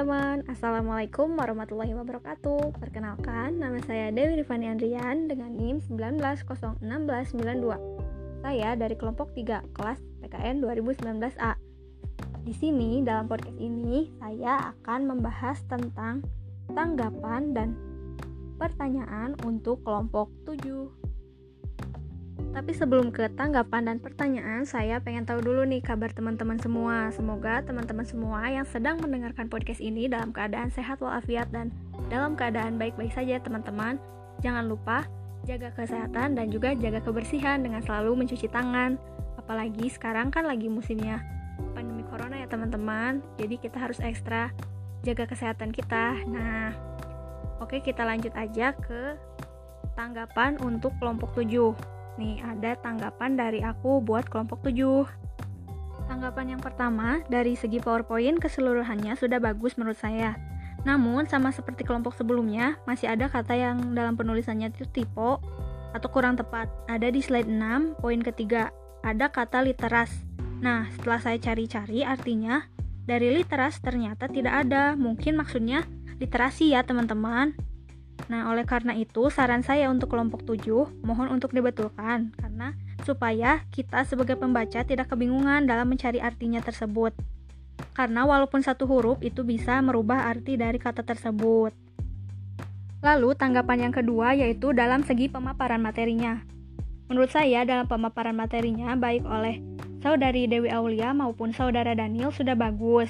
teman-teman, Assalamualaikum warahmatullahi wabarakatuh. Perkenalkan, nama saya Dewi Rifani Andrian dengan NIM 19011692 Saya dari kelompok 3, kelas PKN 2019A Di sini, dalam podcast ini, saya akan membahas tentang tanggapan dan pertanyaan untuk kelompok 7 tapi sebelum ke tanggapan dan pertanyaan, saya pengen tahu dulu nih kabar teman-teman semua. Semoga teman-teman semua yang sedang mendengarkan podcast ini dalam keadaan sehat walafiat dan dalam keadaan baik-baik saja teman-teman. Jangan lupa jaga kesehatan dan juga jaga kebersihan dengan selalu mencuci tangan. Apalagi sekarang kan lagi musimnya pandemi corona ya teman-teman. Jadi kita harus ekstra jaga kesehatan kita. Nah, oke kita lanjut aja ke tanggapan untuk kelompok 7. Nih, ada tanggapan dari aku buat kelompok 7. Tanggapan yang pertama, dari segi PowerPoint keseluruhannya sudah bagus menurut saya. Namun, sama seperti kelompok sebelumnya, masih ada kata yang dalam penulisannya itu tipe atau kurang tepat. Ada di slide 6, poin ketiga. Ada kata literas. Nah, setelah saya cari-cari artinya, dari literas ternyata tidak ada. Mungkin maksudnya literasi ya, teman-teman. Nah, oleh karena itu, saran saya untuk kelompok 7 mohon untuk dibetulkan karena supaya kita sebagai pembaca tidak kebingungan dalam mencari artinya tersebut. Karena walaupun satu huruf itu bisa merubah arti dari kata tersebut. Lalu, tanggapan yang kedua yaitu dalam segi pemaparan materinya. Menurut saya, dalam pemaparan materinya baik oleh saudari Dewi Aulia maupun saudara Daniel sudah bagus.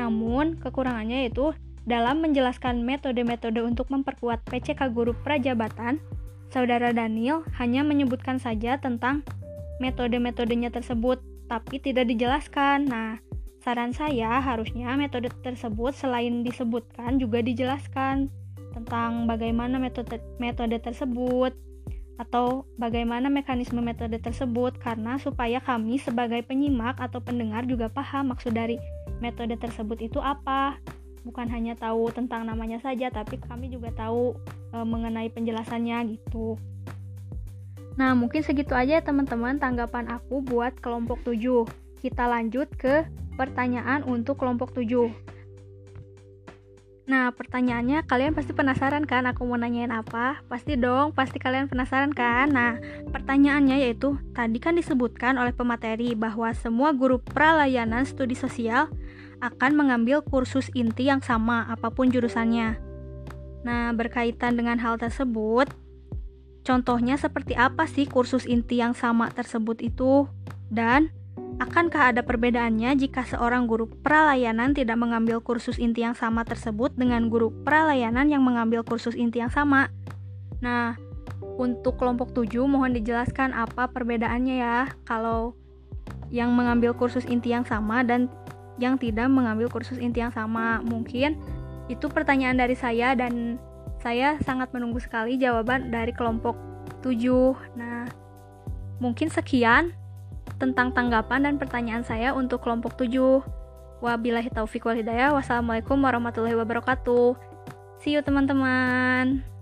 Namun, kekurangannya yaitu dalam menjelaskan metode-metode untuk memperkuat PCK guru prajabatan, Saudara Daniel hanya menyebutkan saja tentang metode-metodenya tersebut, tapi tidak dijelaskan. Nah, saran saya harusnya metode tersebut selain disebutkan juga dijelaskan tentang bagaimana metode metode tersebut atau bagaimana mekanisme metode tersebut karena supaya kami sebagai penyimak atau pendengar juga paham maksud dari metode tersebut itu apa bukan hanya tahu tentang namanya saja tapi kami juga tahu e, mengenai penjelasannya gitu. Nah, mungkin segitu aja teman-teman tanggapan aku buat kelompok 7. Kita lanjut ke pertanyaan untuk kelompok 7. Nah, pertanyaannya kalian pasti penasaran kan aku mau nanyain apa? Pasti dong, pasti kalian penasaran kan? Nah, pertanyaannya yaitu tadi kan disebutkan oleh pemateri bahwa semua guru pralayanan studi sosial akan mengambil kursus inti yang sama apa pun jurusannya. Nah, berkaitan dengan hal tersebut, contohnya seperti apa sih kursus inti yang sama tersebut itu? Dan akankah ada perbedaannya jika seorang guru pralayanan tidak mengambil kursus inti yang sama tersebut dengan guru pralayanan yang mengambil kursus inti yang sama? Nah, untuk kelompok 7 mohon dijelaskan apa perbedaannya ya kalau yang mengambil kursus inti yang sama dan yang tidak mengambil kursus inti yang sama. Mungkin itu pertanyaan dari saya dan saya sangat menunggu sekali jawaban dari kelompok 7. Nah, mungkin sekian tentang tanggapan dan pertanyaan saya untuk kelompok 7. Wabillahi taufiq wal hidayah. Wassalamualaikum warahmatullahi wabarakatuh. See you teman-teman.